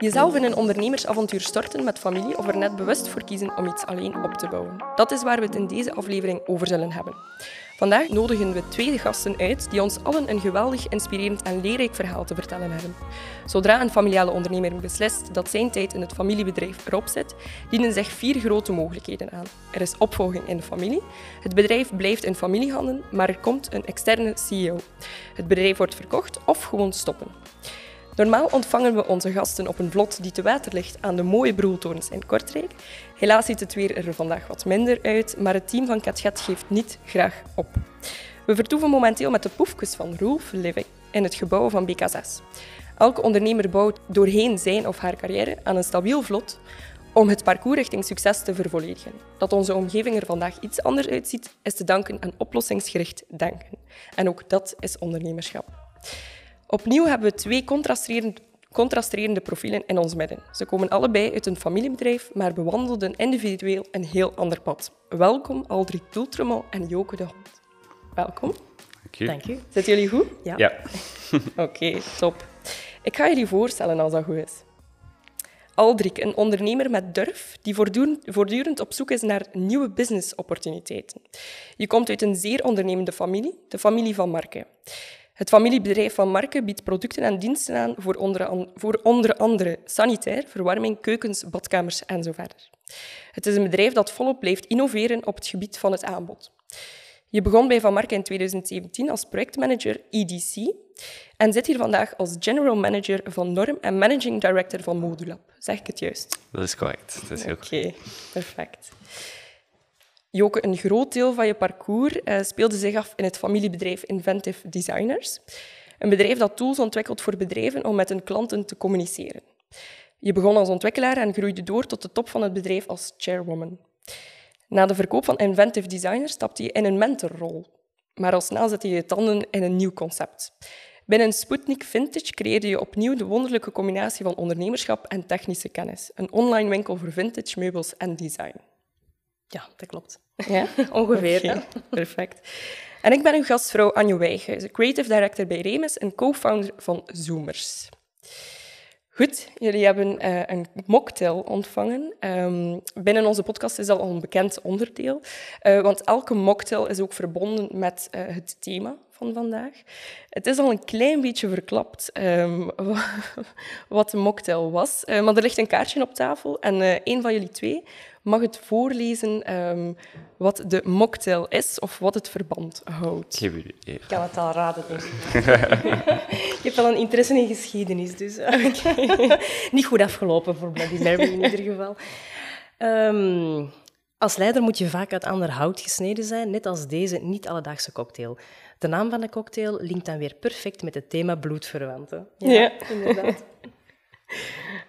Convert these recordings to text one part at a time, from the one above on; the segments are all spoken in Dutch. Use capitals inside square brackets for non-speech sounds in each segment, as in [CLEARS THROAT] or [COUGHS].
Jezelf in een ondernemersavontuur storten met familie of er net bewust voor kiezen om iets alleen op te bouwen. Dat is waar we het in deze aflevering over zullen hebben. Vandaag nodigen we twee gasten uit die ons allen een geweldig inspirerend en leerrijk verhaal te vertellen hebben. Zodra een familiale ondernemer beslist dat zijn tijd in het familiebedrijf erop zit, dienen zich vier grote mogelijkheden aan. Er is opvolging in de familie, het bedrijf blijft in familiehanden, maar er komt een externe CEO. Het bedrijf wordt verkocht of gewoon stoppen. Normaal ontvangen we onze gasten op een vlot die te water ligt aan de mooie Broeltorens in Kortrijk. Helaas ziet het weer er vandaag wat minder uit, maar het team van Katget geeft niet graag op. We vertoeven momenteel met de poefjes van Rolf Living in het gebouw van BK6. Elke ondernemer bouwt doorheen zijn of haar carrière aan een stabiel vlot om het parcours richting succes te vervolledigen. Dat onze omgeving er vandaag iets anders uitziet, is te danken aan oplossingsgericht denken. En ook dat is ondernemerschap. Opnieuw hebben we twee contrasterende profielen in ons midden. Ze komen allebei uit een familiebedrijf, maar bewandelden individueel een heel ander pad. Welkom Aldrik Pultremel en Joke de Hond. Welkom. Dank u. Zitten jullie goed? Ja. ja. [LAUGHS] Oké, top. Ik ga jullie voorstellen als dat goed is. Aldrik, een ondernemer met durf, die voortdurend op zoek is naar nieuwe business-opportuniteiten. Je komt uit een zeer ondernemende familie, de familie van Marke. Het familiebedrijf van Marke biedt producten en diensten aan voor onder, voor onder andere sanitair, verwarming, keukens, badkamers en zo verder. Het is een bedrijf dat volop blijft innoveren op het gebied van het aanbod. Je begon bij Van Marke in 2017 als projectmanager EDC en zit hier vandaag als general manager van Norm en managing director van Modulab. Zeg ik het juist? Dat is correct. Oké, perfect. Joke, een groot deel van je parcours uh, speelde zich af in het familiebedrijf Inventive Designers. Een bedrijf dat tools ontwikkelt voor bedrijven om met hun klanten te communiceren. Je begon als ontwikkelaar en groeide door tot de top van het bedrijf als chairwoman. Na de verkoop van Inventive Designers stapte je in een mentorrol. Maar al snel zette je je tanden in een nieuw concept. Binnen Sputnik Vintage creëerde je opnieuw de wonderlijke combinatie van ondernemerschap en technische kennis. Een online winkel voor vintage meubels en design. Ja, dat klopt. Ja? [LAUGHS] Ongeveer. Perfect. En ik ben uw gastvrouw Anjo Wijghuizen, creative director bij Remus en co-founder van Zoomers. Goed, jullie hebben uh, een mocktail ontvangen. Um, binnen onze podcast is dat al een bekend onderdeel, uh, want elke mocktail is ook verbonden met uh, het thema van vandaag. Het is al een klein beetje verklapt um, [LAUGHS] wat de mocktail was, maar er ligt een kaartje op tafel en een van jullie twee mag het voorlezen um, wat de mocktail is of wat het verband houdt. Ik kan het al raden. Dus. [LAUGHS] je hebt wel een interesse in geschiedenis, dus [LAUGHS] niet goed afgelopen voor Bloody Mary in ieder geval. Um, als leider moet je vaak uit ander hout gesneden zijn, net als deze niet-alledaagse cocktail. De naam van de cocktail linkt dan weer perfect met het thema bloedverwanten. Ja, ja. inderdaad.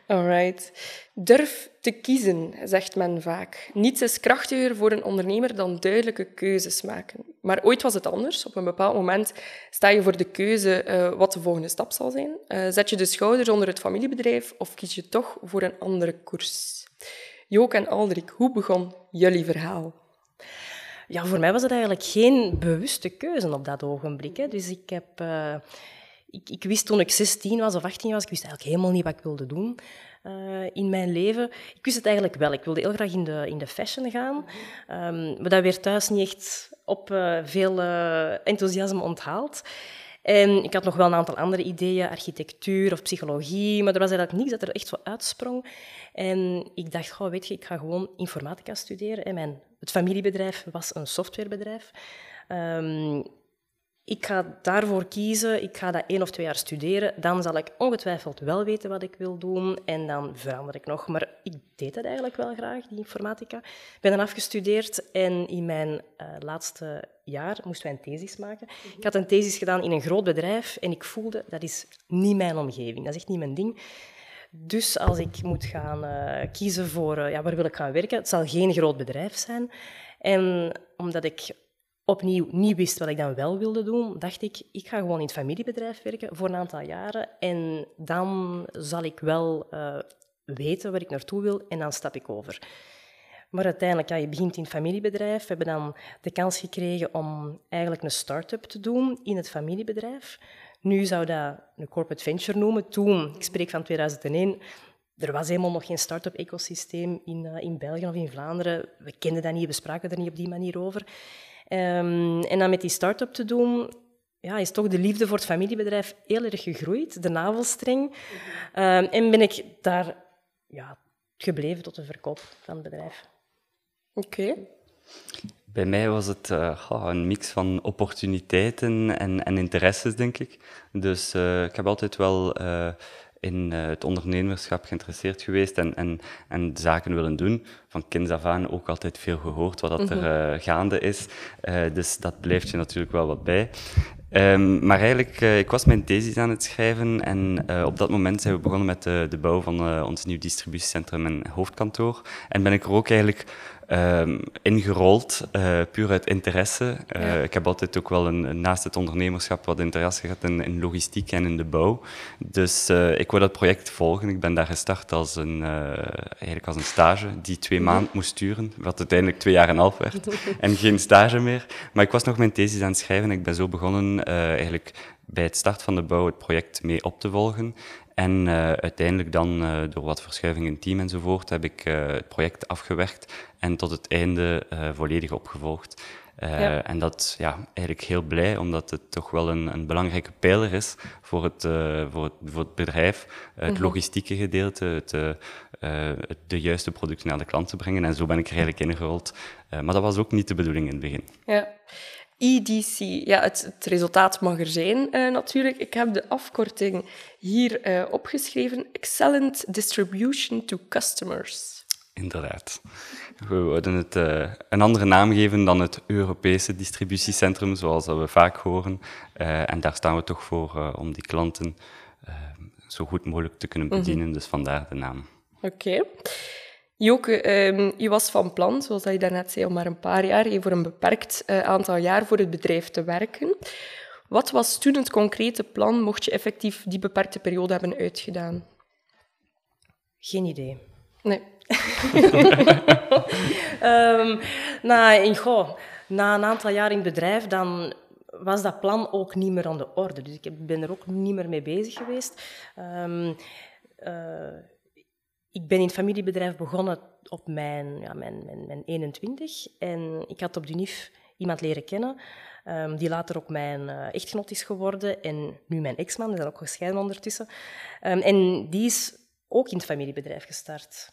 Alright. Durf te kiezen, zegt men vaak. Niets is krachtiger voor een ondernemer dan duidelijke keuzes maken. Maar ooit was het anders. Op een bepaald moment sta je voor de keuze uh, wat de volgende stap zal zijn. Uh, zet je de schouders onder het familiebedrijf of kies je toch voor een andere koers? Jook en Aldrik, hoe begon jullie verhaal? Ja, voor mij was het eigenlijk geen bewuste keuze op dat ogenblik. Hè. Dus ik heb... Uh ik, ik, wist toen ik 16 was of 18 was, ik wist eigenlijk helemaal niet wat ik wilde doen uh, in mijn leven. Ik wist het eigenlijk wel. Ik wilde heel graag in de, in de fashion gaan. Um, maar dat werd thuis niet echt op uh, veel uh, enthousiasme onthaald. En ik had nog wel een aantal andere ideeën, architectuur of psychologie, maar er was eigenlijk niets dat er echt zo uitsprong. En ik dacht, goh, weet je, ik ga gewoon informatica studeren. En mijn, het familiebedrijf was een softwarebedrijf. Um, ik ga daarvoor kiezen, ik ga dat één of twee jaar studeren, dan zal ik ongetwijfeld wel weten wat ik wil doen en dan verander ik nog. Maar ik deed het eigenlijk wel graag, die informatica. Ik ben dan afgestudeerd en in mijn uh, laatste jaar moesten wij een thesis maken. Ik had een thesis gedaan in een groot bedrijf en ik voelde, dat is niet mijn omgeving, dat is echt niet mijn ding. Dus als ik moet gaan uh, kiezen voor uh, ja, waar wil ik gaan werken, het zal geen groot bedrijf zijn. En omdat ik opnieuw niet wist wat ik dan wel wilde doen, dacht ik, ik ga gewoon in het familiebedrijf werken voor een aantal jaren en dan zal ik wel uh, weten waar ik naartoe wil en dan stap ik over. Maar uiteindelijk, ja, je begint in het familiebedrijf. We hebben dan de kans gekregen om eigenlijk een start-up te doen in het familiebedrijf. Nu zou dat een corporate venture noemen. Toen, ik spreek van 2001, er was helemaal nog geen start-up ecosysteem in, uh, in België of in Vlaanderen. We kenden dat niet, we spraken er niet op die manier over. Um, en dan met die start-up te doen, ja, is toch de liefde voor het familiebedrijf heel erg gegroeid, de navelstreng. Um, en ben ik daar ja, gebleven tot de verkoop van het bedrijf. Oké. Bij mij was het uh, een mix van opportuniteiten en, en interesses, denk ik. Dus uh, ik heb altijd wel uh, in het ondernemerschap geïnteresseerd geweest en, en, en zaken willen doen. Van kinds af aan ook altijd veel gehoord wat dat er mhm. gaande is. dus dat blijft je natuurlijk wel wat bij. Um, maar eigenlijk, ik was mijn thesis aan het schrijven en op dat moment zijn we begonnen met de, de bouw van ons nieuw distributiecentrum en hoofdkantoor. En ben ik er ook eigenlijk um, ingerold, uh, puur uit interesse. Uh, ja. Ik heb altijd ook wel een, naast het ondernemerschap wat interesse gehad in, in logistiek en in de bouw. Dus uh, ik wil dat project volgen. Ik ben daar gestart als een, eigenlijk als een stage die twee mhm. maanden moest duren, wat uiteindelijk twee jaar en een half werd. [LAUGHS] en geen stage meer. Maar ik was nog mijn thesis aan het schrijven en ik ben zo begonnen eigenlijk bij het start van de bouw het project mee op te volgen. En uh, uiteindelijk dan, uh, door wat verschuiving in team enzovoort, heb ik uh, het project afgewerkt en tot het einde volledig opgevolgd. Ja. En dat ja, eigenlijk heel blij, omdat het toch wel een, een belangrijke pijler is voor het, voor het, voor het bedrijf. Het mhm. logistieke gedeelte, het, het, de juiste producten naar de klant te brengen. En zo ben ik er eigenlijk ingerold. maar dat was ook niet de bedoeling in het begin. Ja. EDC. Ja, het, het, resultaat mag er zijn uh, natuurlijk. Ik heb de afkorting hier uh, opgeschreven. Excellent Distribution to Customers. Inderdaad. We wilden het uh, een andere naam geven dan het Europese distributiecentrum, zoals we vaak horen. en daar staan we toch voor om die klanten zo goed mogelijk te kunnen mhm. bedienen. Mm -hmm. Dus vandaar de naam. Oké. Okay. Joke, um, je was van plan, zoals je daarnet zei, om maar een paar jaar, voor een beperkt uh, aantal jaar voor het bedrijf te werken. Wat was toen het concrete plan, mocht je effectief die beperkte periode hebben uitgedaan? Geen idee. Nee. um, [LAUGHS] nou, in, goh, na een aantal jaar in het bedrijf, dan was dat plan ook niet meer aan de orde. Dus ik ben er ook niet meer mee bezig geweest. Um, uh, ik ben in het familiebedrijf begonnen op mijn, ja, mijn, mijn, mijn 21 en ik had op de iemand leren kennen, um, die later ook mijn uh, echtgenoot is geworden en nu mijn ex-man, is ook gescheiden ondertussen. Um, en die is ook in het familiebedrijf gestart.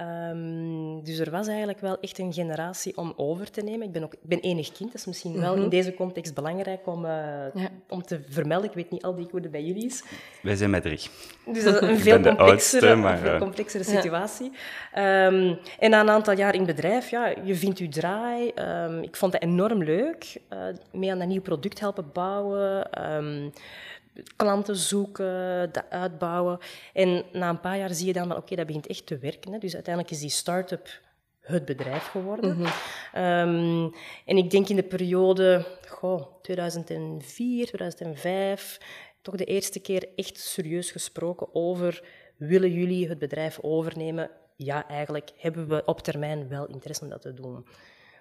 Um, dus er was eigenlijk wel echt een generatie om over te nemen. Ik ben, ook, ik ben enig kind, dat is misschien wel in mhm. deze context belangrijk om, uh, ja. om te vermelden. Ik weet niet al die hoe het bij jullie is. Wij zijn met drie. Dus dat is een [LAUGHS] veel complexere, oudste, maar, veel complexere situatie. Ja. Um, en na een aantal jaar in bedrijf, ja, je vindt je draai. Um, ik vond het enorm leuk. Uh, mee aan een nieuw product helpen bouwen klanten zoeken, dat uitbouwen. En na een paar jaar zie je dan van, oké, dat begint echt te werken. Hè. Dus uiteindelijk is die start-up het bedrijf geworden. Mm um, en ik denk in de periode goh, 2004, 2005, toch de eerste keer echt serieus gesproken over willen jullie het bedrijf overnemen? Ja, eigenlijk hebben we op termijn wel interesse om dat te doen.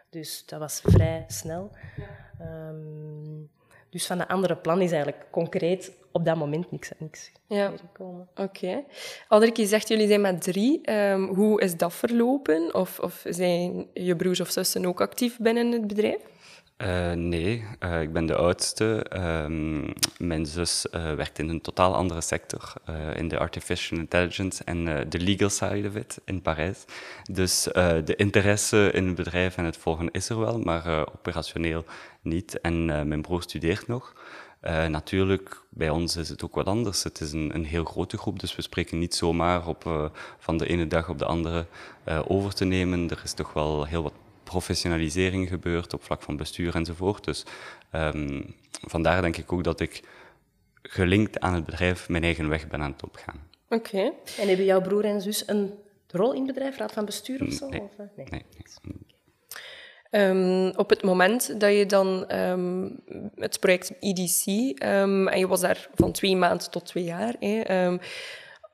Dus dat was vrij snel. Ja. Um, dus van de andere plan is eigenlijk concreet op dat moment niks, niks ja. gekomen. Oké. Okay. Je zegt jullie zijn met drie. Um, hoe is dat verlopen? Of, of zijn je broers of zussen ook actief binnen het bedrijf? Uh, nee, uh, ik ben de oudste. Uh, mijn zus uh, werkt in een totaal andere sector, in de artificial intelligence en de legal side of it in Parijs. Dus de interesse in het bedrijf en het volgen is er wel, maar operationeel niet. En mijn broer studeert nog. natuurlijk, bij ons is het ook wat anders. Het is een, een heel grote groep, dus we spreken niet zomaar op, van de ene dag op de andere over te nemen. Er is toch wel heel wat professionalisering gebeurt op vlak van bestuur enzovoort. Dus um, vandaar denk ik ook dat ik gelinkt aan het bedrijf mijn eigen weg ben aan het opgaan. Oké. Okay. En hebben jouw broer en zus een rol in het bedrijf, raad van bestuur of zo? Nee. Of, eh, nee. nee, nee. Um, op het moment dat je dan um, het project EDC, um, en je was daar van twee maanden tot twee jaar, hè,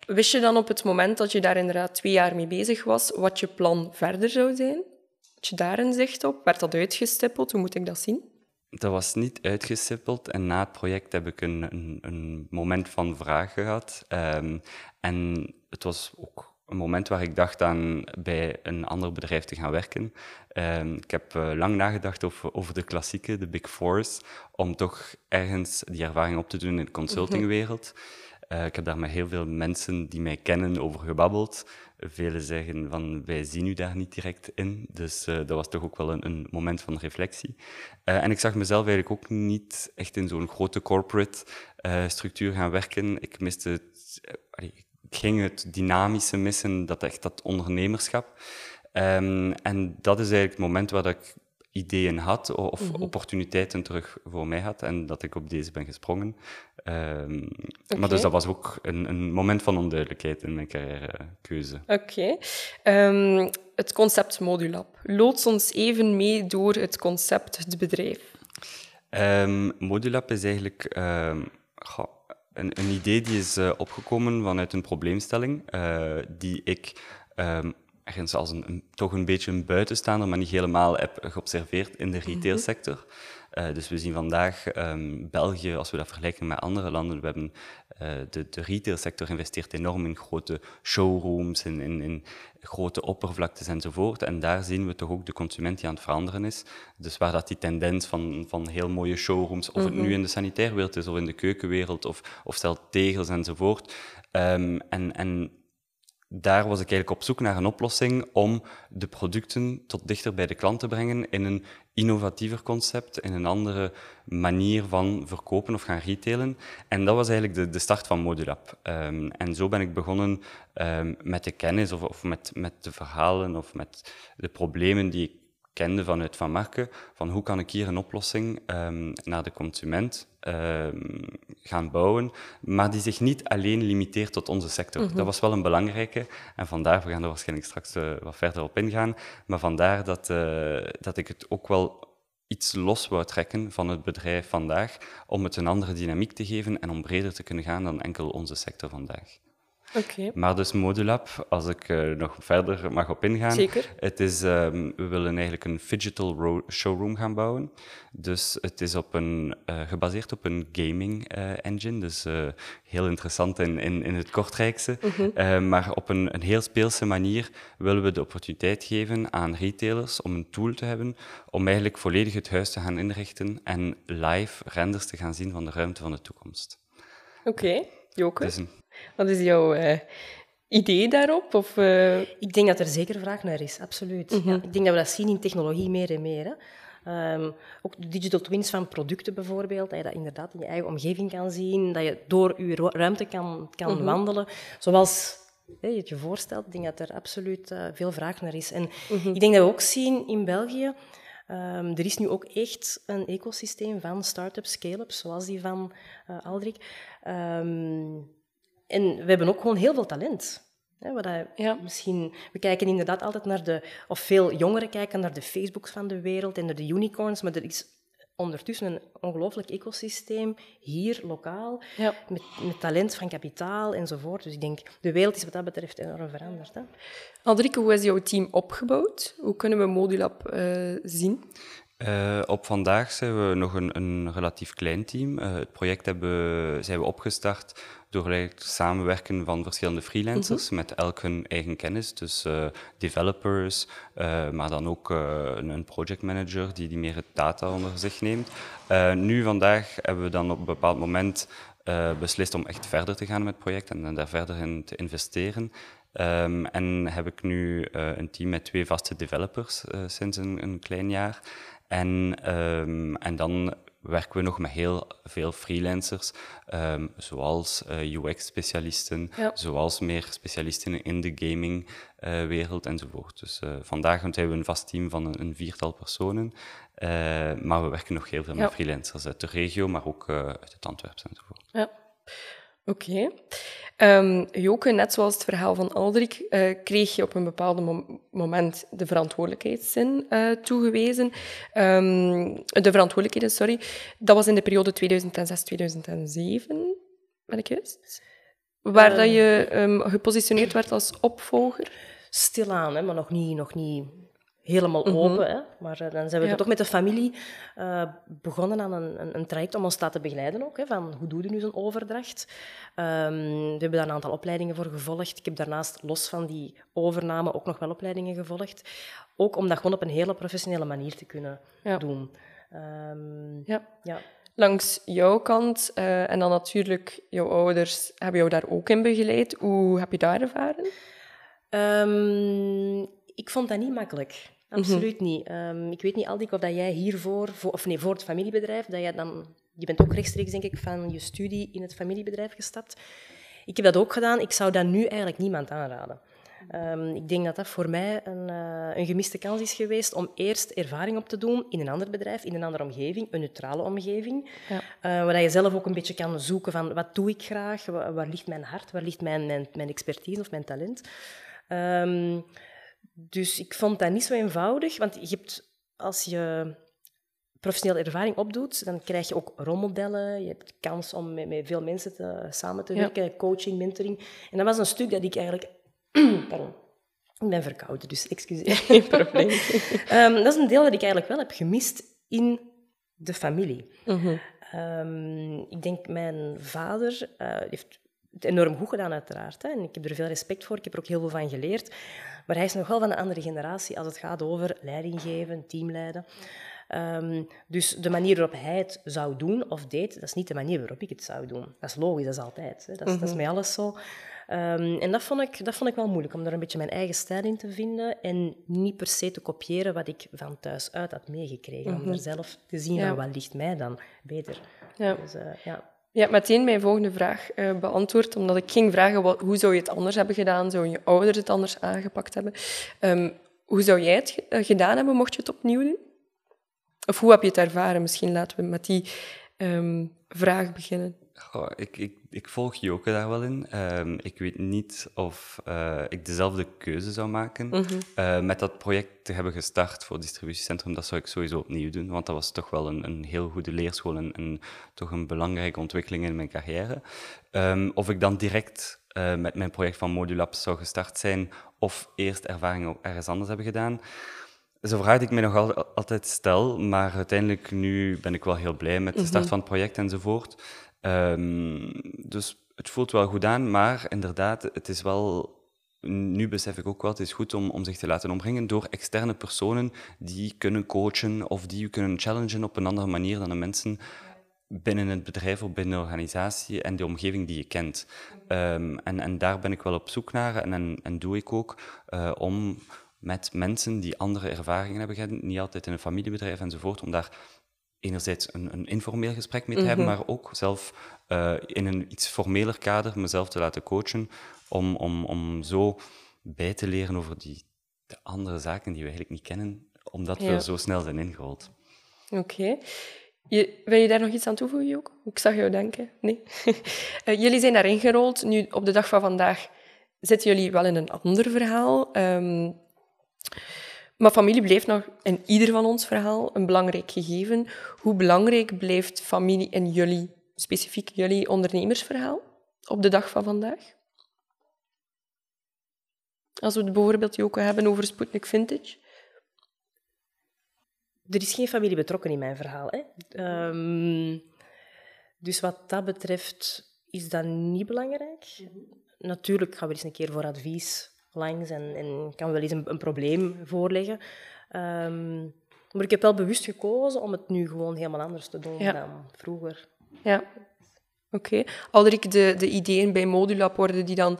wist je dan op het moment dat je daar inderdaad twee jaar mee bezig was, wat je plan verder zou zijn? Je daar een zicht op? Werd dat uitgestippeld? Hoe moet ik dat zien? Dat was niet uitgestippeld en na het project heb ik een, een, een moment van vraag gehad. Um, en het was ook een moment waar ik dacht aan bij een ander bedrijf te gaan werken. Ehm, ik heb uh, lang nagedacht over, over de klassieke, de Big Fours, om toch ergens die ervaring op te doen in de consultingwereld. Uh, ik heb daar met heel veel mensen die mij kennen over gebabbeld. Velen zeggen van, wij zien u daar niet direct in. Dus uh, dat was toch ook wel een, een moment van reflectie. en ik zag mezelf eigenlijk ook niet echt in zo'n grote corporate structuur gaan werken. Ik miste het, ik ging het dynamische missen, dat echt dat ondernemerschap. Um, en dat is eigenlijk het moment waar ik ideeën had of mm -hmm. opportuniteiten terug voor mij had en dat ik op deze ben gesprongen. Um, okay. Maar dus dat was ook een, een, moment van onduidelijkheid in mijn carrièrekeuze. Oké. Okay. Um, het concept Modulab. Loods ons even mee door het concept, het bedrijf. Modulab is eigenlijk... Goh, een, een, idee die is uh, opgekomen vanuit een probleemstelling uh, die ik um, ergens als een, een, toch een beetje een buitenstaander, maar niet helemaal heb geobserveerd in de mhm. retailsector. Uh, dus we zien vandaag um, België, als we dat vergelijken met andere landen, we hebben uh, de, de retailsector investeert enorm in grote showrooms, in, in, in, grote oppervlaktes enzovoort. En daar zien we toch ook de consument die aan het veranderen is. Dus waar dat die tendens van, van heel mooie showrooms, of het nu mhm. in de sanitairwereld is of in de keukenwereld, of, of stel tegels enzovoort. Um, en, en daar was ik eigenlijk op zoek naar een oplossing om de producten tot dichter bij de klant te brengen in een innovatiever concept, in een andere manier van verkopen of gaan retailen. En dat was eigenlijk de, de start van Modulab. Um, en zo ben ik begonnen um, met de kennis of, of met, met de verhalen of met de problemen die ik kende vanuit Van Marken, van hoe kan ik hier een oplossing um, naar de consument um, gaan bouwen, maar die zich niet alleen limiteert tot onze sector. Mm -hmm. Dat was wel een belangrijke en vandaar, we gaan er waarschijnlijk straks uh, wat verder op ingaan, maar vandaar dat, uh, dat ik het ook wel iets los wou trekken van het bedrijf vandaag, om het een andere dynamiek te geven en om breder te kunnen gaan dan enkel onze sector vandaag. Okay. Maar dus Modulab, als ik uh, nog verder mag op ingaan. Zeker. Het is, um, we willen eigenlijk een digital showroom gaan bouwen. Dus het is op een, uh, gebaseerd op een gaming uh, engine. Dus heel interessant in, in, in het Kortrijkse. Mm -hmm. maar op een, een heel speelse manier willen we de opportuniteit geven aan retailers om een tool te hebben om eigenlijk volledig het huis te gaan inrichten en live renders te gaan zien van de ruimte van de toekomst. Oké, okay. Joke? Wat is jouw uh, idee daarop? Of, uh... Ik denk dat er zeker vraag naar is, absoluut. Mm -hmm. ja, ik denk dat we dat zien in technologie meer en meer. Hè. Um, ook de digital twins van producten bijvoorbeeld, dat je dat inderdaad in je eigen omgeving kan zien, dat je door je ruimte kan, kan mm -hmm. wandelen, zoals je het je voorstelt. Ik denk dat er absoluut uh, veel vraag naar is. En mm -hmm. ik denk dat we ook zien in België, um, er is nu ook echt een ecosysteem van start-ups, scale-ups, zoals die van uh, Aldrik. Um, en we hebben ook gewoon heel veel talent. Hè, wat ja. misschien, we kijken inderdaad altijd naar de, of veel jongeren kijken naar de Facebooks van de wereld en naar de unicorns, maar er is ondertussen een ongelooflijk ecosysteem hier, lokaal, ja. met, met, talent van kapitaal enzovoort. Dus ik denk, de wereld is wat dat betreft enorm veranderd. Hè. Aldrike, hoe is jouw team opgebouwd? Hoe kunnen we Modulab uh, zien? Uh, op vandaag zijn we nog een, een relatief klein team. Uh, het project hebben, zijn we opgestart door het samenwerken van verschillende freelancers mm -hmm. met elk hun eigen kennis. Dus uh, developers, maar dan ook een, een project manager die, die meer het data onder zich neemt. nu vandaag hebben we dan op een bepaald moment beslist om echt verder te gaan met het project en, en daar verder in te investeren. Um, en heb ik nu een team met twee vaste developers sinds een, een klein jaar. En, um, en dan werken we nog met heel veel freelancers, um, zoals uh, UX-specialisten, ja. zoals meer specialisten in de gaming-wereld uh, enzovoort. Dus uh, vandaag hebben we een vast team van een, een viertal personen, maar we werken nog heel veel ja. met freelancers uit de regio, maar ook uit het Antwerpen enzovoort. Ja. Oké. Okay. Um, Joke, net zoals het verhaal van Aldrik, uh, kreeg je op een bepaald mom moment de verantwoordelijkheidszin uh, toegewezen. Um, de verantwoordelijkheden, sorry. Dat was in de periode 2006-2007, ben ik juist? Waar uh, dat je um, gepositioneerd werd als opvolger? Stilaan, hè, maar nog niet, nog niet helemaal mhm. open. hè? Maar uh, dan zijn we toch met de familie uh, begonnen aan een, een, een, traject om ons te laten begeleiden ook. Hè, van hoe doe je nu zo'n overdracht? Um, we hebben daar een aantal opleidingen voor gevolgd. Ik heb daarnaast, los van die overname, ook nog wel opleidingen gevolgd. Ook om dat gewoon op een hele professionele manier te kunnen ja. doen. Um, ja. ja. Langs jouw kant, uh, en dan natuurlijk jouw ouders, hebben jou daar ook in begeleid. Hoe heb je daar ervaren? Um, ik vond dat niet makkelijk. Absoluut niet. Um, ik weet niet, Aldik, of dat jij hiervoor, voor, of nee, voor het familiebedrijf, dat jij dan, je bent ook rechtstreeks, denk ik, van je studie in het familiebedrijf gestapt. Ik heb dat ook gedaan. Ik zou dat nu eigenlijk niemand aanraden. Um, ik denk dat dat voor mij een, uh, een, gemiste kans is geweest om eerst ervaring op te doen in een ander bedrijf, in een andere omgeving, een neutrale omgeving, ja. uh, waar je zelf ook een beetje kan zoeken van wat doe ik graag, waar, waar ligt mijn hart, waar ligt mijn, mijn, mijn expertise of mijn talent. Um, dus ik vond dat niet zo eenvoudig, want je hebt, als je professionele ervaring opdoet, dan krijg je ook rolmodellen. Je hebt kans om met, met veel mensen te, samen te werken, coaching, mentoring. En dat was een stuk dat ik eigenlijk... [CLEARS THROAT] Pardon. Ik ben verkouden, dus excuseer. [LAUGHS] Geen probleem. um, [LAUGHS] dat is een deel dat ik eigenlijk wel heb gemist in de familie. Mhm. Ehm, ik denk, mijn vader uh, heeft het enorm goed gedaan, uiteraard. Hè. En ik heb er veel respect voor. Ik heb er ook heel veel van geleerd. Maar hij is nog wel van een andere generatie als het gaat over leiding geven, teamleiden. Um, dus de manier waarop hij het zou doen of deed, dat is niet de manier waarop ik het zou doen. Dat is logisch, dat is altijd. Hè. Dat, is, dat is mhm. met alles zo. Um, en dat vond, ik, dat vond ik wel moeilijk, om daar een beetje mijn eigen stijl in te vinden en niet per se te kopiëren wat ik van thuis uit had meegekregen. Om er mhm. zelf te zien, ja. wat ligt mij dan beter. Ja. Dus, uh, ja. Je hebt meteen mijn volgende vraag uh, beantwoord, omdat ik ging vragen wat, hoe zou je het anders hebben gedaan, zou je ouders het anders aangepakt hebben. Um, hoe zou jij het uh, gedaan hebben, mocht je het opnieuw doen? Of hoe heb je het ervaren? Misschien laten we met die um, vraag beginnen. Oh, ik, ik, ik, volg Joke daar wel in. Um, ik weet niet of uh, ik dezelfde keuze zou maken. Mm -hmm. uh, met dat project te hebben gestart voor het distributiecentrum, dat zou ik sowieso opnieuw doen, want dat was toch wel een, een heel goede leerschool en, en, toch een belangrijke ontwikkeling in mijn carrière. Um, of ik dan direct uh, met mijn project van Modulabs zou gestart zijn, of eerst ervaring ergens anders hebben gedaan. Dat is een vraag die ik me nog altijd stel, maar uiteindelijk nu ben ik wel heel blij met de start mhm. van het project enzovoort. Um, dus het voelt wel goed aan, maar inderdaad, het is wel nu besef ik ook wel, het is goed om, om zich te laten omringen door externe personen die kunnen coachen of die je kunnen challengen op een andere manier dan de mensen binnen het bedrijf of binnen de organisatie en de omgeving die je kent. Um, en, en daar ben ik wel op zoek naar en, en, doe ik ook uh, om met mensen die andere ervaringen hebben gehad, niet altijd in een familiebedrijf enzovoort, om daar enerzijds een, een informeel gesprek mee te hebben, mhm. maar ook zelf uh, in een iets formeler kader mezelf te laten coachen, om, om, om zo bij te leren over die de andere zaken die we eigenlijk niet kennen, omdat we zo snel zijn ingerold. Oké. Je, wil je daar nog iets aan toevoegen, ook? Ik zag jou denken. Nee? uh, [LAUGHS] jullie zijn daar ingerold. Nu, op de dag van vandaag zitten jullie wel in een ander verhaal. Um, maar familie blijft nog in ieder van ons verhaal een belangrijk gegeven. Hoe belangrijk blijft familie in jullie, specifiek jullie ondernemersverhaal, op de dag van vandaag? Als we het bijvoorbeeld ook hebben over Sputnik Vintage. Er is geen familie betrokken in mijn verhaal. Hè? Um, dus wat dat betreft is dat niet belangrijk. Mhm. Natuurlijk gaan we eens een keer voor advies langs en, en kan wel eens een, een probleem voorleggen. Um, maar ik heb wel bewust gekozen om het nu gewoon helemaal anders te doen dan vroeger. Ja. Oké. Okay. Alderik, de, de ideeën bij Modulab worden die dan,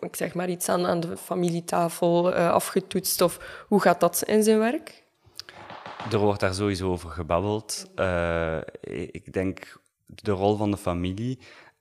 ik zeg maar iets aan, aan de familietafel uh, afgetoetst? Of hoe gaat dat in zijn werk? Er wordt daar sowieso over gebabbeld. Uh, ik denk de rol van de familie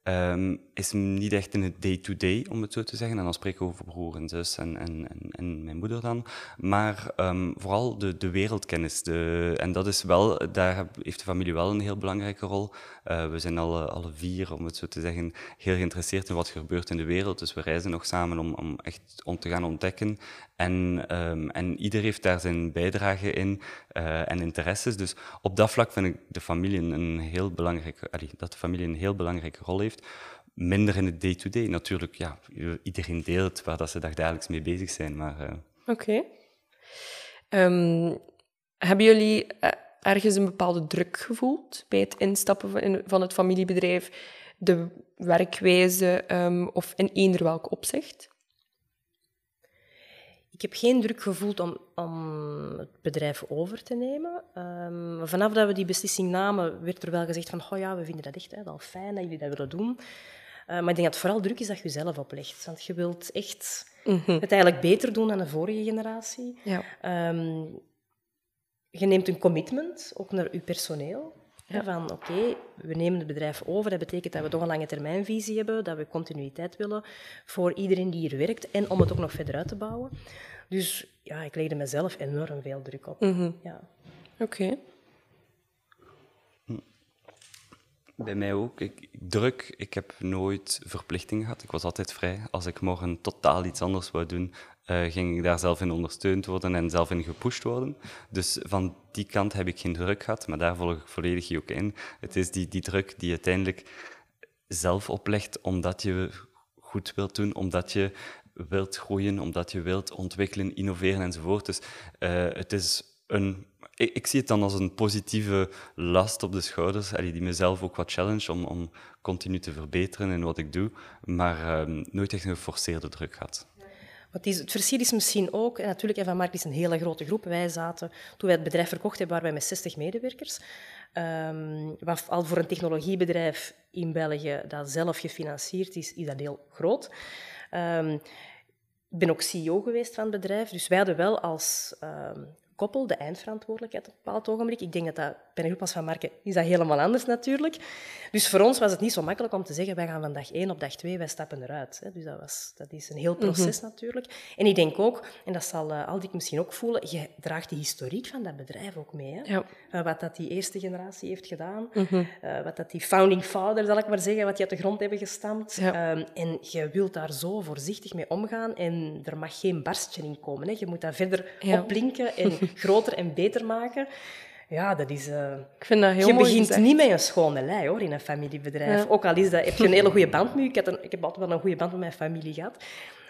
um, is niet echt in het day-to-day, om het zo te zeggen. En dan spreek ik over broer en zus en, en, en, mijn moeder dan. Maar um, vooral de, de wereldkennis. De, en dat is wel, daar heeft de familie wel een heel belangrijke rol. Uh, we zijn alle, alle vier, om het zo te zeggen, heel geïnteresseerd in wat er gebeurt in de wereld. Dus we reizen nog samen om, om echt om te gaan ontdekken. En, um, en ieder heeft daar zijn bijdrage in uh, en interesses. Dus op dat vlak vind ik de familie een heel belangrijke, dat de familie een heel belangrijke rol heeft. Minder in het day-to-day. Natuurlijk, ja, iedereen deelt waar dat ze dagelijks mee bezig zijn. Maar, uh... Oké. Ehm, hebben jullie eh, ergens een bepaalde druk gevoeld bij het instappen van, van het familiebedrijf, de werkwijze ehm, of in eender welk opzicht? Ik heb geen druk gevoeld om, om het bedrijf over te nemen. Um, vanaf dat we die beslissing namen, werd er wel gezegd van, oh ja, we vinden dat echt hè, wel fijn dat jullie dat willen doen. Uh, maar ik denk dat het vooral druk is dat je jezelf oplegt. Want je wilt echt mm -hmm. het eigenlijk beter doen dan de vorige generatie. Ja. Um, je neemt een commitment, ook naar je personeel. Ja. Van oké, we nemen het bedrijf over. Dat betekent dat we toch een lange termijnvisie hebben, dat we continuïteit willen voor iedereen die hier werkt en om het ook nog verder uit te bouwen. Dus ja, ik legde mezelf enorm veel druk op. Mm -hmm. ja. Oké. Okay. Bij mij ook. Ik, druk, ik heb nooit verplichting gehad. Ik was altijd vrij. Als ik morgen totaal iets anders wou doen, uh, ging ik daar zelf in ondersteund worden en zelf in gepusht worden. Dus van die kant heb ik geen druk gehad, maar daar volg ik volledig ook in. Het is die, die druk die uiteindelijk zelf oplegt omdat je goed wilt doen, omdat je wilt groeien, omdat je wilt ontwikkelen, innoveren enzovoort. Dus uh, het is een ik, zie het dan als een positieve last op de schouders, die mezelf ook wat challenge om, om continu te verbeteren in wat ik doe, maar um, nooit echt een geforceerde druk gehad. Wat het verschil is misschien ook, en natuurlijk, Van Markt is een hele grote groep. Wij zaten, toen wij het bedrijf verkocht hebben, waren wij met 60 medewerkers. Um, wat al voor een technologiebedrijf in België dat zelf gefinancierd is, is dat heel groot. Um, ik ben ook CEO geweest van het bedrijf, dus wij hadden wel als um, koppel de eindverantwoordelijkheid op een bepaald ogenblik. Ik denk dat dat bij een groep als Van Marken is dat helemaal anders natuurlijk. Dus voor ons was het niet zo makkelijk om te zeggen, wij gaan van dag één op dag twee, wij stappen eruit. Dus dat, was, dat is een heel mhm. proces natuurlijk. En ik denk ook, en dat zal uh, Aldik misschien ook voelen, je draagt de historiek van dat bedrijf ook mee. Hè? Ja. Uh, wat dat die eerste generatie heeft gedaan, mm -hmm. uh, wat dat die founding father, zal ik maar zeggen, wat die uit de grond hebben gestampt. Ja. Um, en je wilt daar zo voorzichtig mee omgaan en er mag geen barstje in komen. Hè? Je moet dat verder ja. oplinken en [LAUGHS] groter en beter maken. Ja, dat is... Uh, ik vind dat heel je mooi begint gezegd. niet met een schone lei hoor, in een familiebedrijf. Ja. Ook al is dat, heb je een hele goede band met ik, een, ik heb altijd wel een goede band met mijn familie gehad.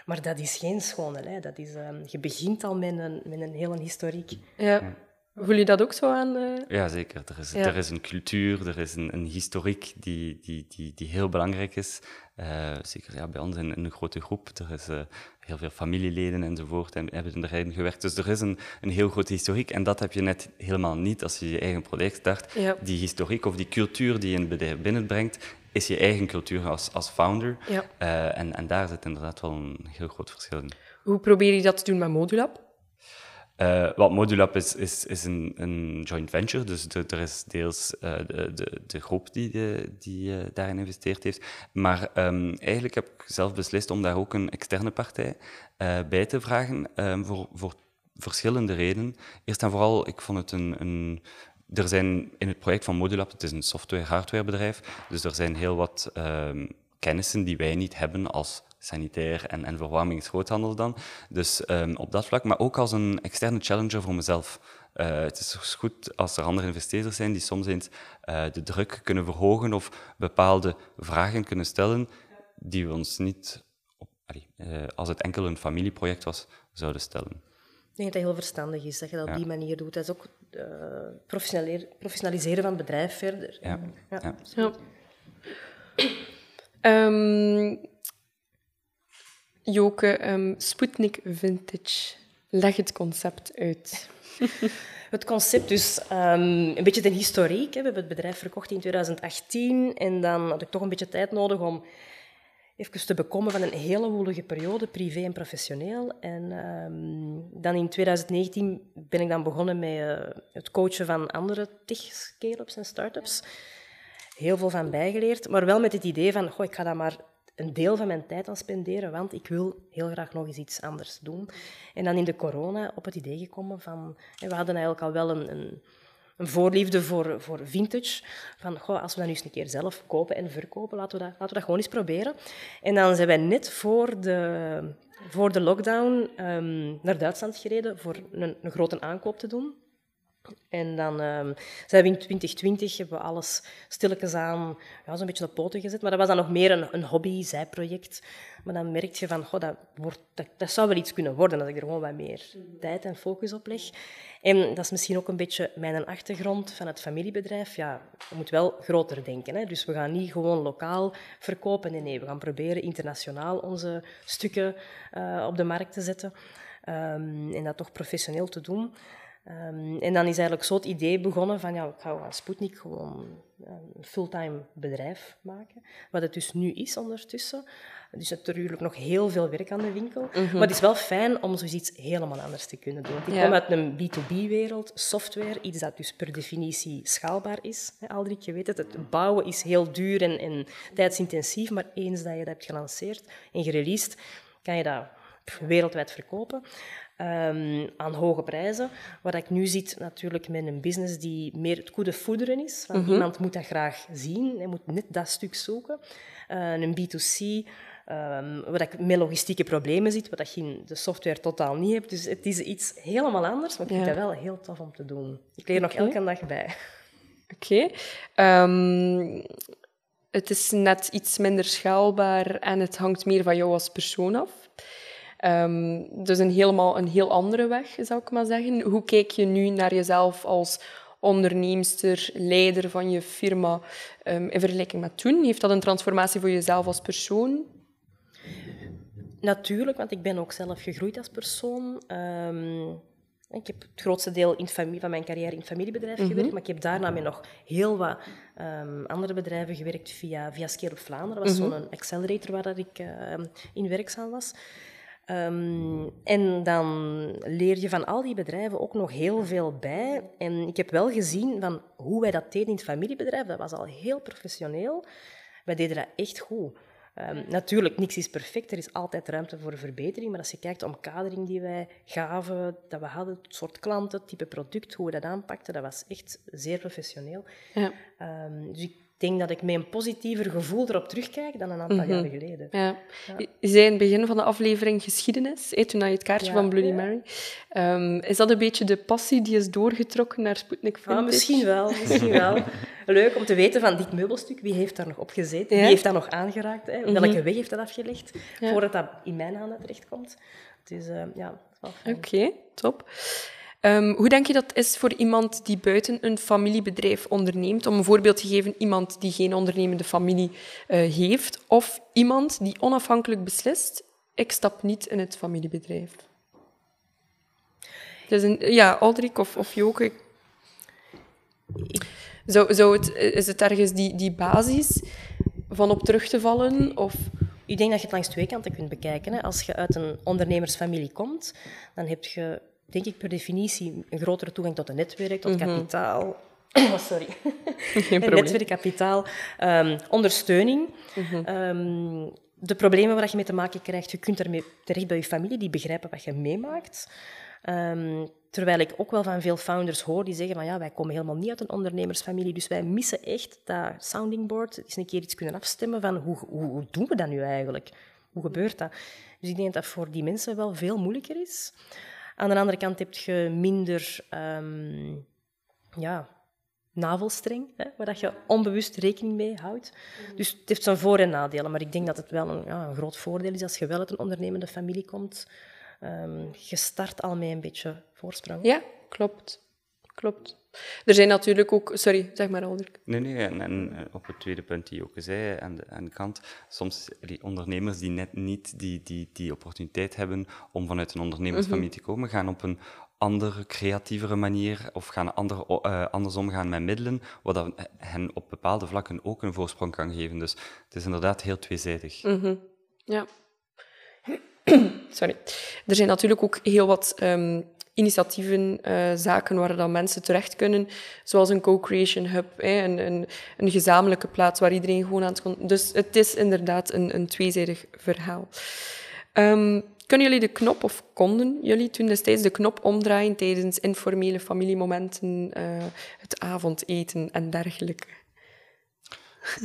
Maar dat is geen schone lei. Dat is, uh, je begint al met een, met een hele historiek. Ja. Voel je dat ook zo aan? Uh... Ja, zeker. Er is, ja. er is een cultuur, er is een, een historiek die, die, die, die heel belangrijk is. Uh, zeker ja, bij ons in, in, een grote groep. Er is uh, heel veel familieleden enzovoort en hebben erin gewerkt. Dus er is een, een heel grote historiek. En dat heb je net helemaal niet als je je eigen project start. Ja. Die historiek of die cultuur die je in het bedrijf binnenbrengt, is je eigen cultuur als, als founder. Ja. en, en daar zit inderdaad wel een heel groot verschil in. Hoe probeer je dat te doen met Modulab? Uh, wat Modulab is, is, is een, een joint venture, dus er is deels uh, de, de, de, groep die, die uh, daarin geïnvesteerd heeft. Maar um, eigenlijk heb ik zelf beslist om daar ook een externe partij bij te vragen, um, voor, voor verschillende redenen. Eerst en vooral, ik vond het een, een er zijn in het project van Modulab, het is een software-hardware bedrijf, dus er zijn heel wat um, kennissen die wij niet hebben als sanitair en, en verwarmingsgroothandel dan. Dus um, op dat vlak, maar ook als een externe challenger voor mezelf. Uh, het is goed als er andere investeerders zijn die soms eens uh, de druk kunnen verhogen of bepaalde vragen kunnen stellen die we ons niet, op, allee, uh, als het enkel een familieproject was, zouden stellen. Ik denk dat het heel verstandig is dat je dat op die manier doet. Dat is ook professionaliseren van het bedrijf verder. Ja. ja. ja. Um, Joke, um, Sputnik Vintage. Leg het concept uit. [LAUGHS] Het concept dus, um, een beetje de historiek. Hè. We hebben het bedrijf verkocht in 2018 en dan had ik toch een beetje tijd nodig om even te bekomen van een hele woelige periode, privé en professioneel. En um, dan in 2019 ben ik dan begonnen met uh, het coachen van andere tech-scale-ups en start-ups. Heel veel van bijgeleerd, maar wel met het idee van, goh, ik ga dat maar een deel van mijn tijd aan spenderen, want ik wil heel graag nog eens iets anders doen. En dan in de corona op het idee gekomen van... We hadden eigenlijk al wel een, een, een voorliefde voor, voor vintage. Van, als we dat nu eens een keer zelf kopen en verkopen, laten we dat, laten we dat gewoon eens proberen. En dan zijn wij net voor de, voor de lockdown um, naar Duitsland gereden voor een, een grote aankoop te doen. En dan um, zijn we in 2020 hebben we alles stilletjes aan ja, zo'n beetje op poten gezet. Maar dat was dan nog meer een, een hobby, zijproject. Maar dan merk je van, goh, dat, wordt, dat, dat, zou wel iets kunnen worden als ik er gewoon wat meer tijd en focus op leg. En dat is misschien ook een beetje mijn achtergrond van het familiebedrijf. Ja, je moet wel groter denken. Hè? Dus we gaan niet gewoon lokaal verkopen. Nee, nee, we gaan proberen internationaal onze stukken uh, op de markt te zetten. Um, en dat toch professioneel te doen. Um, en dan is eigenlijk zo het idee begonnen van, ja, ik ga aan Sputnik gewoon een fulltime bedrijf maken. Wat het dus nu is ondertussen. Er is natuurlijk nog heel veel werk aan de winkel. Mm -hmm. Maar het is wel fijn om zoiets helemaal anders te kunnen doen. Ik ja. kom uit een B2B-wereld, software, iets dat dus per definitie schaalbaar is. Aldrik, je weet het, het bouwen is heel duur en, en tijdsintensief, maar eens dat je dat hebt gelanceerd en gereleased, kan je dat wereldwijd verkopen. Um, aan hoge prijzen. Wat ik nu zit natuurlijk met een business die meer het goede voederen is. Want mm -hmm. Iemand moet dat graag zien, hij moet net dat stuk zoeken. Uh, een B2C, um, waar ik met logistieke problemen zit, wat je in de software totaal niet hebt. Dus het is iets helemaal anders, maar ik vind ja. dat wel heel tof om te doen. Ik leer okay. nog elke dag bij. Oké. Okay. Um, het is net iets minder schaalbaar en het hangt meer van jou als persoon af. Um, dus een helemaal een heel andere weg, zou ik maar zeggen. Hoe kijk je nu naar jezelf als onderneemster, leider van je firma um, in vergelijking met toen? Heeft dat een transformatie voor jezelf als persoon? Natuurlijk, want ik ben ook zelf gegroeid als persoon. Um, ik heb het grootste deel in familie, van mijn carrière in het familiebedrijf mm -hmm. gewerkt, maar ik heb daarna met nog heel wat um, andere bedrijven gewerkt via, via Scale Vlaanderen. Dat was mm -hmm. zo'n accelerator waar dat ik uh, in werkzaam was. Um, en dan leer je van al die bedrijven ook nog heel veel bij. En ik heb wel gezien van hoe wij dat deden in het familiebedrijf. Dat was al heel professioneel. Wij deden dat echt goed. Um, natuurlijk, niks is perfect. Er is altijd ruimte voor verbetering. Maar als je kijkt de omkadering die wij gaven, dat we hadden, het soort klanten, het type product, hoe we dat aanpakten, dat was echt zeer professioneel. Ja. Um, dus ik denk dat ik met een positiever gevoel erop terugkijk dan een aantal mm -hmm. jaren geleden. Ja. Ja. Je zei in het begin van de aflevering geschiedenis, eh, toen je het kaartje ja. van Bloody Mary. Um, is dat een beetje de passie die is doorgetrokken naar Sputnik Vintage? Ah, misschien wel, misschien wel. [LAUGHS] Leuk om te weten van dit meubelstuk, wie heeft daar nog op gezeten? Wie heeft dat nog aangeraakt? Hè? Welke mm -hmm. weg heeft dat afgelegd? Voordat dat in mijn handen terechtkomt. Dus uh, ja, Oké, okay, top. Um, hoe denk je dat is voor iemand die buiten een familiebedrijf onderneemt? Om een voorbeeld te geven, iemand die geen ondernemende familie uh, heeft, of iemand die onafhankelijk beslist, ik stap niet in het familiebedrijf. Dus ja, Aldrik of, of Joke. Zou, zou het, is het ergens die, die basis van op terug te vallen? Of... Ik denk dat je het langs twee kanten kunt bekijken. Hè. Als je uit een ondernemersfamilie komt, dan heb je denk ik per definitie een grotere toegang tot een netwerk, tot mm -hmm. kapitaal. [COUGHS] Oh, sorry. [LAUGHS] Geen probleem. netwerk, kapitaal, um, ondersteuning. Mm -hmm. um, de problemen waar je mee te maken krijgt, je kunt ermee terecht bij je familie, die begrijpen wat je meemaakt. Um, terwijl ik ook wel van veel founders hoor die zeggen van ja, wij komen helemaal niet uit een ondernemersfamilie, dus wij missen echt dat sounding board, eens een keer iets kunnen afstemmen van hoe, hoe, hoe doen we dat nu eigenlijk? Hoe gebeurt dat? Dus ik denk dat dat voor die mensen wel veel moeilijker is. Aan de andere kant heb je minder um, ja, navelstreng, hè, waar dat je onbewust rekening mee houdt. Mm. Dus het heeft zijn voor- en nadelen. Maar ik denk dat het wel een, ja, een groot voordeel is als je wel uit een ondernemende familie komt. Um, je start al met een beetje voorsprong. Ja, klopt. Klopt. Er zijn natuurlijk ook... Sorry, zeg maar, Aldrik. Nee, nee, en, en, eh, op het tweede punt die je ook zei, aan de, aan de kant, soms die ondernemers die net niet die, die, die opportuniteit hebben om vanuit een ondernemersfamilie mm -hmm. te komen, gaan op een andere, creatievere manier of gaan ander, uh, anders omgaan met middelen, wat dat hen op bepaalde vlakken ook een voorsprong kan geven. Dus het is inderdaad heel tweezijdig. Mm -hmm. Ja. [CLEARS THROAT] Sorry. Er zijn natuurlijk ook heel wat um, initiatieven, uh, zaken waar dan mensen terecht kunnen, zoals een co-creation hub, hè, een, een, een, gezamenlijke plaats waar iedereen gewoon aan het kon. Dus het is inderdaad een, een tweezijdig verhaal. Um, kunnen jullie de knop, of konden jullie toen destijds de knop omdraaien tijdens informele familiemomenten, uh, het avondeten en dergelijke?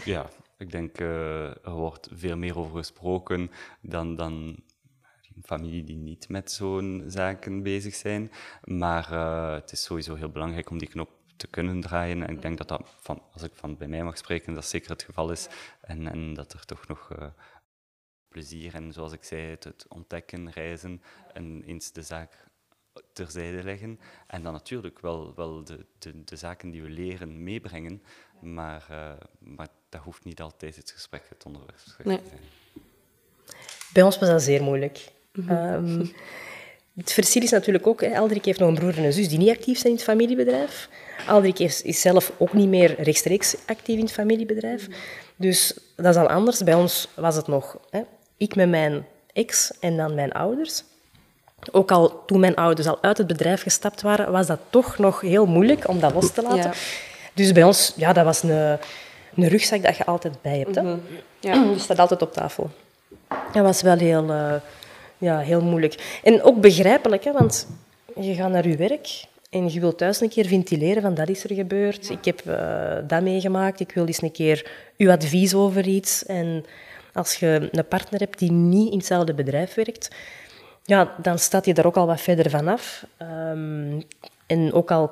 Ja, ik denk uh, er wordt veel meer over gesproken dan, dan familie die niet met zo'n zaken bezig zijn. Maar het is sowieso heel belangrijk om die knop te kunnen draaien. En ik denk dat dat, van, als ik van bij mij mag spreken, dat zeker het geval is. En, en dat er toch nog plezier en, zoals ik zei, het, ontdekken, reizen en eens de zaak terzijde leggen. En dan natuurlijk wel, wel de, de, de zaken die we leren meebrengen, maar, uh, maar dat hoeft niet altijd het gesprek, het onderwerp nee. te zijn. Bij ons was dat zeer moeilijk. Mm -hmm. het verschil is natuurlijk ook, Aldrik heeft nog een broer en een zus die niet actief zijn in het familiebedrijf. Aldrik is, is zelf ook niet meer rechtstreeks actief in het familiebedrijf. Dus dat is al anders. Bij ons was het nog hè, ik met mijn ex en dan mijn ouders. Ook al toen mijn ouders al uit het bedrijf gestapt waren, was dat toch nog heel moeilijk om dat los te laten. Dus bij ons, ja, dat was een, een rugzak dat je altijd bij hebt. Hè? Mm ja. [CLEARS THROAT] Dus staat altijd op tafel. Dat was wel heel, uh, ja, heel moeilijk. En ook begrijpelijk, hè, want je gaat naar je werk en je wilt thuis een keer ventileren van dat is er gebeurd. Ik heb uh, dat meegemaakt. Ik wil eens een keer uw advies over iets. En als je een partner hebt die niet in hetzelfde bedrijf werkt, ja, dan staat je daar ook al wat verder vanaf. Um, en ook al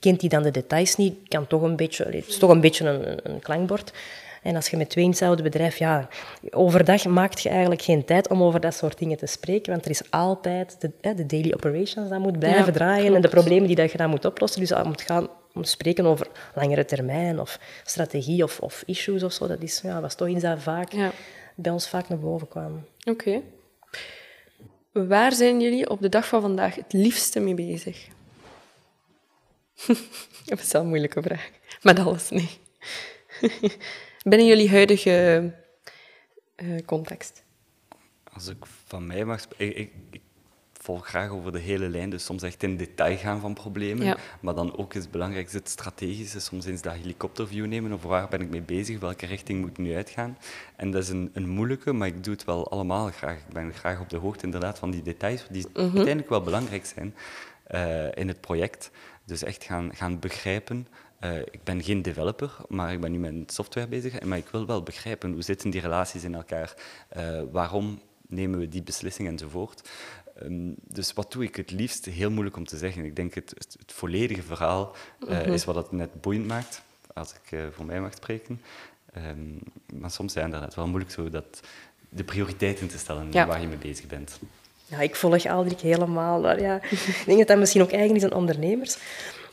kent hij dan de details niet, kan toch een beetje, het is toch een beetje een, een klankbord. En als je met twee in hetzelfde bedrijf, ja, overdag maakt je eigenlijk geen tijd om over dat soort dingen te spreken, want er is altijd de, de daily operations dat moet blijven draaien en de problemen die dat je dan moet oplossen. Dus dat moet gaan om te spreken over langere termijn of strategie of, of issues of zo. Dat is, ja, was toch iets dat vaak, bij ons vaak naar boven kwam. Oké. Waar zijn jullie op de dag van vandaag het liefste mee bezig? [LAUGHS] dat is wel een moeilijke vraag. Met alles, nee. [LAUGHS] Binnen jullie huidige uh, context? Als ik van mij mag spreken... Ik, ik, volg graag over de hele lijn, dus soms echt in detail gaan van problemen. Maar dan ook is het belangrijkste het strategische, soms eens dat helikopterview nemen over waar ben ik mee bezig, welke richting moet ik nu uitgaan. En dat is een, een moeilijke, maar ik doe het wel allemaal graag. Ik ben graag op de hoogte inderdaad van die details, die mhm. uiteindelijk wel belangrijk zijn uh, in het project. Dus echt gaan, gaan begrijpen uh, ik ben geen developer, maar ik ben nu met software bezig. Maar ik wil wel begrijpen hoe zitten die relaties in elkaar, uh, waarom nemen we die beslissing enzovoort. Um, dus wat doe ik het liefst? Heel moeilijk om te zeggen. Ik denk het, het, het volledige verhaal uh, mm -hmm. is wat het net boeiend maakt, als ik voor mij mag spreken. Um, maar soms zijn het wel moeilijk zo dat de prioriteiten te stellen ja. waar je mee bezig bent. Ja, ik volg Aldrik helemaal. Ja. ik denk dat dat misschien ook eigen is aan ondernemers.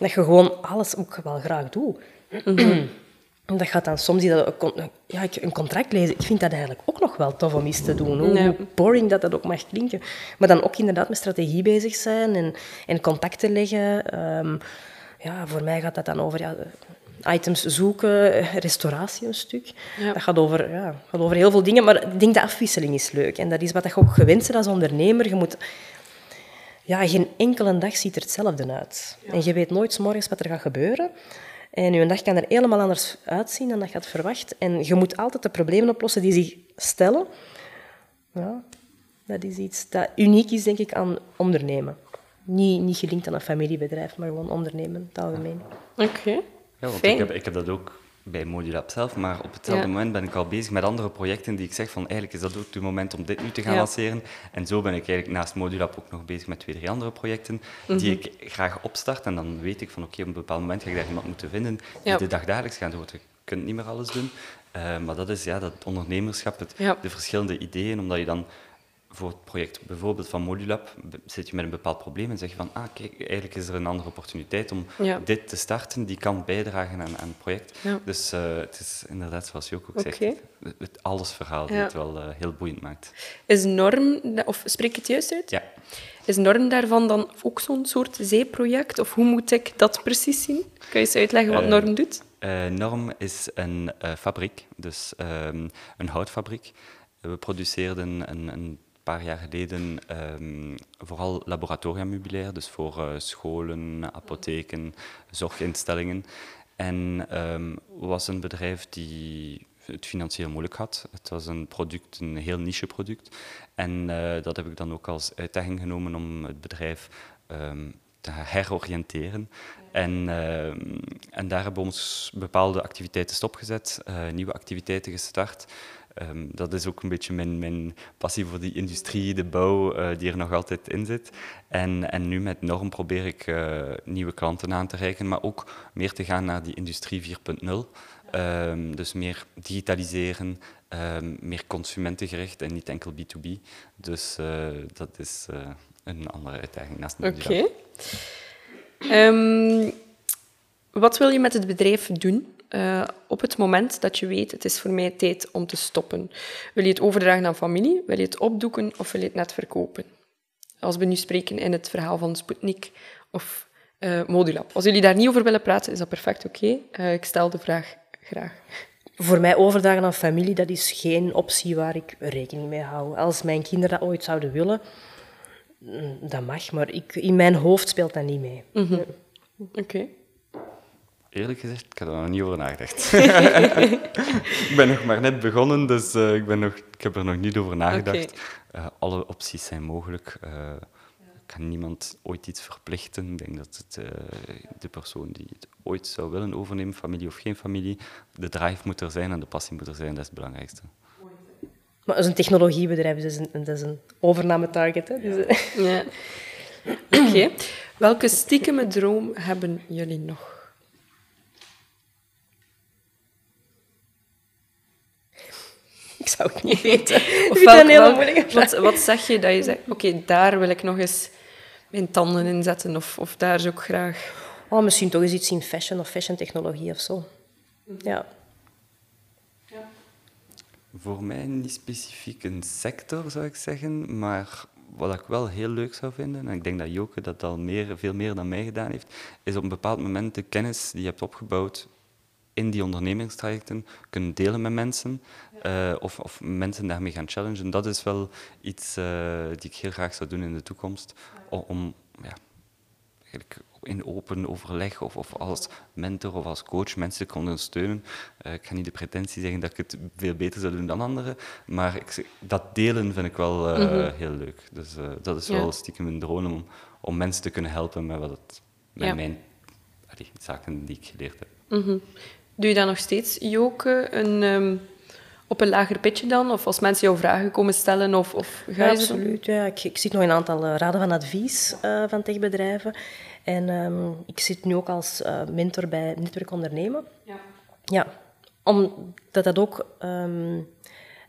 Dat je gewoon alles ook wel graag doet. Mm Dat gaat dan soms dat, ja, een contract lezen. Ik vind dat eigenlijk ook nog wel tof om iets te doen. Hoe boring dat dat ook mag klinken. Maar dan ook inderdaad met strategie bezig zijn en, en contacten leggen. Um, ja, voor mij gaat dat dan over ja, items zoeken, restauratie een stuk. Dat gaat over, ja, gaat over heel veel dingen, maar ik denk de afwisseling is leuk. En dat is wat je ook gewend bent als ondernemer. Je moet... Ja, geen enkele dag ziet er hetzelfde uit. En je weet nooit s morgens wat er gaat gebeuren. En je dag kan er helemaal anders uitzien dan dat je had verwacht. En je moet altijd de problemen oplossen die zich stellen. Ja, dat is iets dat uniek is, denk ik, aan ondernemen. Niet, niet gelinkt aan een familiebedrijf, maar gewoon ondernemen het algemeen. Oké. Ja, want ik heb, ik heb dat ook bij Modulab zelf, maar op hetzelfde moment ben ik al bezig met andere projecten die ik zeg van eigenlijk is dat ook het moment om dit nu te gaan lanceren. En zo ben ik eigenlijk naast Modulab ook nog bezig met twee, drie andere projecten die mhm. ik graag opstart. En dan weet ik van oké, op een bepaald moment ga ik daar iemand moeten vinden die de dagdagelijks gaat doen. Je kunt niet meer alles doen. Uh, maar dat is ja, dat ondernemerschap, het, de verschillende ideeën, omdat je dan voor het project bijvoorbeeld van Modulab zit je met een bepaald probleem en zeg je van, ah kijk, eigenlijk is er een andere opportuniteit om dit te starten, die kan bijdragen aan, aan het project. Dus uh, het is inderdaad, zoals je ook, ook zegt, het allesverhaal die het wel uh, heel boeiend maakt. Is Norm, of spreek ik het juist uit? Ja. Is Norm daarvan dan ook zo'n soort zeeproject? Of hoe moet ik dat precies zien? Kan je eens uitleggen wat uh, Norm doet? Norm is een fabriek, dus um, een houtfabriek. We produceerden een, een paar jaar geleden um, vooral laboratoriummeubilair, dus voor uh, scholen, apotheken, zorginstellingen. En um, was een bedrijf die het financieel moeilijk had. Het was een product, een heel niche product. En uh, dat heb ik dan ook als uitdaging genomen om het bedrijf um, te heroriënteren. En, uh, en daar hebben we ons bepaalde activiteiten stopgezet, uh, nieuwe activiteiten gestart. Ehm, dat is ook een beetje mijn, mijn passie voor die industrie, de bouw, uh, die er nog altijd in zit. En, en nu met Norm probeer ik uh, nieuwe klanten aan te reiken, maar ook meer te gaan naar die industrie 4.0. Um, dus meer digitaliseren, um, meer consumentengericht en niet enkel B2B. Dus uh, dat is een andere uitdaging naast Oké. Okay. Wat wil je met het bedrijf doen uh, op het moment dat je weet het is voor mij tijd om te stoppen? Wil je het overdragen aan familie? Wil je het opdoeken of wil je het net verkopen? Als we nu spreken in het verhaal van Sputnik of uh, Modulab. Als jullie daar niet over willen praten, is dat perfect oké. Okay. Uh, ik stel de vraag graag. Voor mij overdragen aan familie, dat is geen optie waar ik rekening mee hou. Als mijn kinderen dat ooit zouden willen, mm, dat mag, maar ik, in mijn hoofd speelt dat niet mee. Mm -hmm. Oké. Okay. Eerlijk gezegd, ik heb er nog niet over nagedacht. [LAUGHS] [LAUGHS] ik ben nog maar net begonnen, dus uh, ik, ben nog, ik heb er nog niet over nagedacht. Okay. Uh, alle opties zijn mogelijk. Uh, ik kan niemand ooit iets verplichten. Ik denk dat het, de persoon die het ooit zou willen overnemen, familie of geen familie, de drive moet er zijn en de passie moet er zijn, dat is het belangrijkste. Maar het is een technologiebedrijf, dus dat is een, dat is een overname-target. Hè? Dus, ja. [CLEARS THROAT] Oké. Okay. Welke stiekeme droom hebben jullie nog? Ik zou het niet weten. [LAUGHS] Of welk, welk, wat, wat zeg je dat je zegt, oké, okay, daar wil ik nog eens mijn tanden in zetten, of, of daar zou ik graag... Oh, misschien toch eens iets in fashion of fashion technologie of zo. Ja. ja. Voor mij niet specifiek een sector, zou ik zeggen, maar wat ik wel heel leuk zou vinden, en ik denk dat Joke dat al meer, veel meer dan mij gedaan heeft, is op een bepaald moment de kennis die je hebt opgebouwd in die ondernemingstrajecten kunnen delen met mensen uh, of, of, mensen daarmee gaan challengen. Dat is wel iets uh, die ik heel graag zou doen in de toekomst. Om, om ja, eigenlijk in open overleg of, of, als mentor of als coach mensen te ondersteunen. Uh, ik ga niet de pretentie zeggen dat ik het veel beter zou doen dan anderen, maar ik, dat delen vind ik wel mm -hmm. heel leuk. Dus dat is wel stiekem een droom om, om mensen te kunnen helpen met, wat het, met mijn allee, zaken die ik geleerd heb. Mm -hmm. Doe je dan nog steeds, Joke, een, um, op een lager pitje dan? Of als mensen jou vragen komen stellen? Of, of ga ja, absoluut. Ja. Ik, ik, zit nog in een aantal uh, raden van advies uh, van techbedrijven. En um, ik zit nu ook als uh, mentor bij Netwerk Ondernemen. Ja. ja. Omdat dat ook... Um,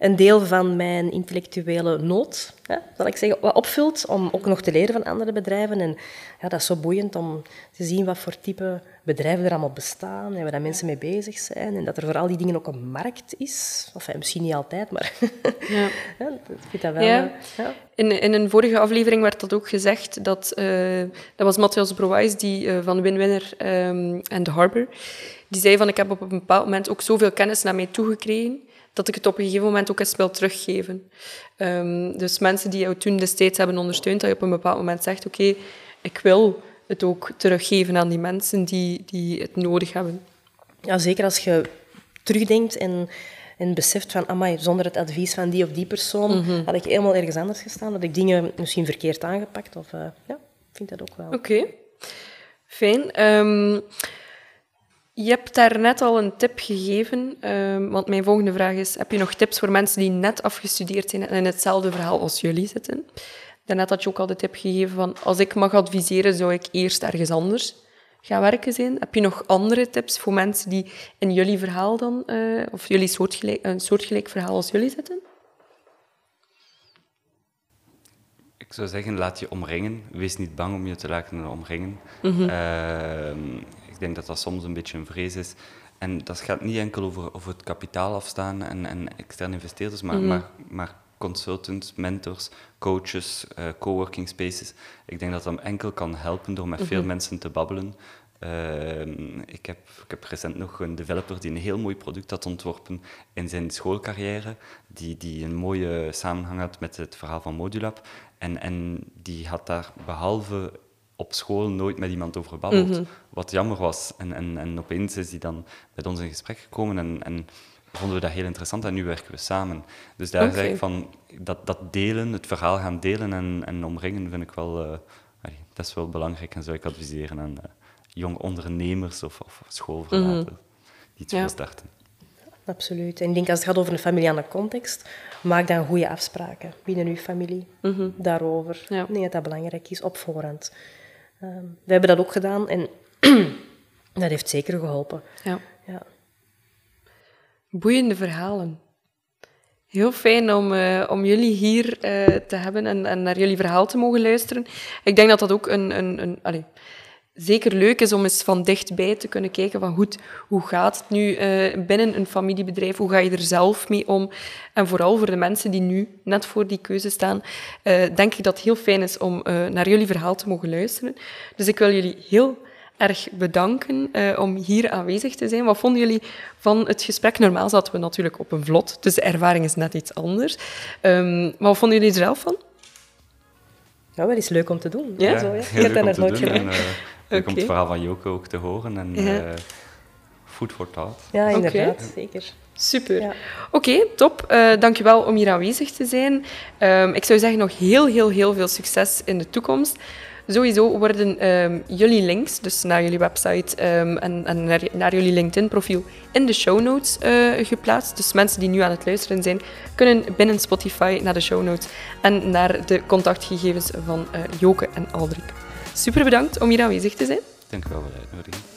een deel van mijn intellectuele nood, hè, zal ik zeggen, wat opvult om ook nog te leren van andere bedrijven. En ja, dat is zo boeiend om te zien wat voor type bedrijven er allemaal bestaan en waar dat mensen mee bezig zijn. En dat er voor al die dingen ook een markt is. Of misschien niet altijd, maar [LAUGHS] ja. ja vind dat wel... Ja. Ja. In, in een vorige aflevering werd dat ook gezegd, dat, uh, dat was Matthias Brouwijs die, uh, van Winwinner um, en The Harbor. Die zei van, ik heb op een bepaald moment ook zoveel kennis naar mij toegekregen dat ik het op een gegeven moment ook eens wil teruggeven. Um, dus mensen die jou toen destijds hebben ondersteund, dat je op een bepaald moment zegt, oké, okay, ik wil het ook teruggeven aan die mensen die, die het nodig hebben. Ja, zeker als je terugdenkt en, en beseft van, amai, zonder het advies van die of die persoon mm -hmm. had ik helemaal ergens anders gestaan, had ik dingen misschien verkeerd aangepakt. Of, uh, ja, ik vind dat ook wel. Oké, okay. fijn. Um, je hebt daar net al een tip gegeven, uh, want mijn volgende vraag is: heb je nog tips voor mensen die net afgestudeerd zijn en in hetzelfde verhaal als jullie zitten? Daarnet had je ook al de tip gegeven van: als ik mag adviseren, zou ik eerst ergens anders gaan werken zijn. Heb je nog andere tips voor mensen die in jullie verhaal dan, uh, of jullie soortgelijk, een soortgelijk verhaal als jullie zitten? Ik zou zeggen, laat je omringen. Wees niet bang om je te laten omringen. Mm -hmm. uh, denk dat dat soms een beetje een vrees is. En dat gaat niet enkel over, over het kapitaal afstaan en, en externe investeerders, maar, mm. maar, maar consultants, mentors, coaches, uh, coworking spaces. Ik denk dat dat enkel kan helpen door met mm -hmm. veel mhm. mensen te babbelen. Uh, ik, heb, ik heb recent nog een developer die een heel mooi product had ontworpen in zijn schoolcarrière, die, die een mooie samenhang had met het verhaal van Modulab. En, en die had daar behalve op school nooit met iemand over gebabbeld. Mm -hmm. Wat jammer was. En, en, en opeens is hij dan met ons in gesprek gekomen en, en vonden we dat heel interessant en nu werken we samen. Dus daar okay. zeg ik van, dat, dat delen, het verhaal gaan delen en, en omringen, vind ik wel, uh, dat is wel belangrijk en zou ik adviseren aan uh, jong ondernemers of, of schoolverlaters mm -hmm. die het ja. willen starten. absoluut. En ik denk als het gaat over een familiale context, maak dan goede afspraken binnen uw familie daarover. Ja. Ik denk dat dat belangrijk is op voorhand. Ehm, we hebben dat ook gedaan en [CLEARS THROAT] dat heeft zeker geholpen. Ja. Ja. Boeiende verhalen. Heel fijn om, eh, om jullie hier eh, te hebben en, en naar jullie verhaal te mogen luisteren. Ik denk dat dat ook een, een, een allee, zeker leuk is om eens van dichtbij te kunnen kijken van goed, hoe gaat het nu eh, binnen een familiebedrijf? Hoe ga je er zelf mee om? En vooral voor de mensen die nu net voor die keuze staan, eh, denk ik dat het heel fijn is om eh, naar jullie verhaal te mogen luisteren. Dus ik wil jullie heel erg bedanken eh, om hier aanwezig te zijn. Wat vonden jullie van het gesprek? Normaal zaten we natuurlijk op een vlot, dus de ervaring is net iets anders. Ehm, maar wat vonden jullie er zelf van? Ja, wel eens leuk om te doen. Ja? Zo, ja. heel Ik heb dat nooit gedaan. En, leuk om Oké. het verhaal van Joke ook te horen. En Ja. eh food for thought. Ja, inderdaad, zeker. Super. Ja. Oké, top. Eh dankjewel om hier aanwezig te zijn. Ehm, ik zou zeggen nog heel, heel, heel veel succes in de toekomst. Sowieso worden ehm, jullie links, dus naar jullie website ehm, en, en naar, naar jullie LinkedIn-profiel, in de show notes eh, geplaatst. Dus mensen die nu aan het luisteren zijn, kunnen binnen Spotify naar de show notes en naar de contactgegevens van eh, Joke en Aldrik. Super bedankt om hier aanwezig te zijn. Dank u wel voor de uitnodiging.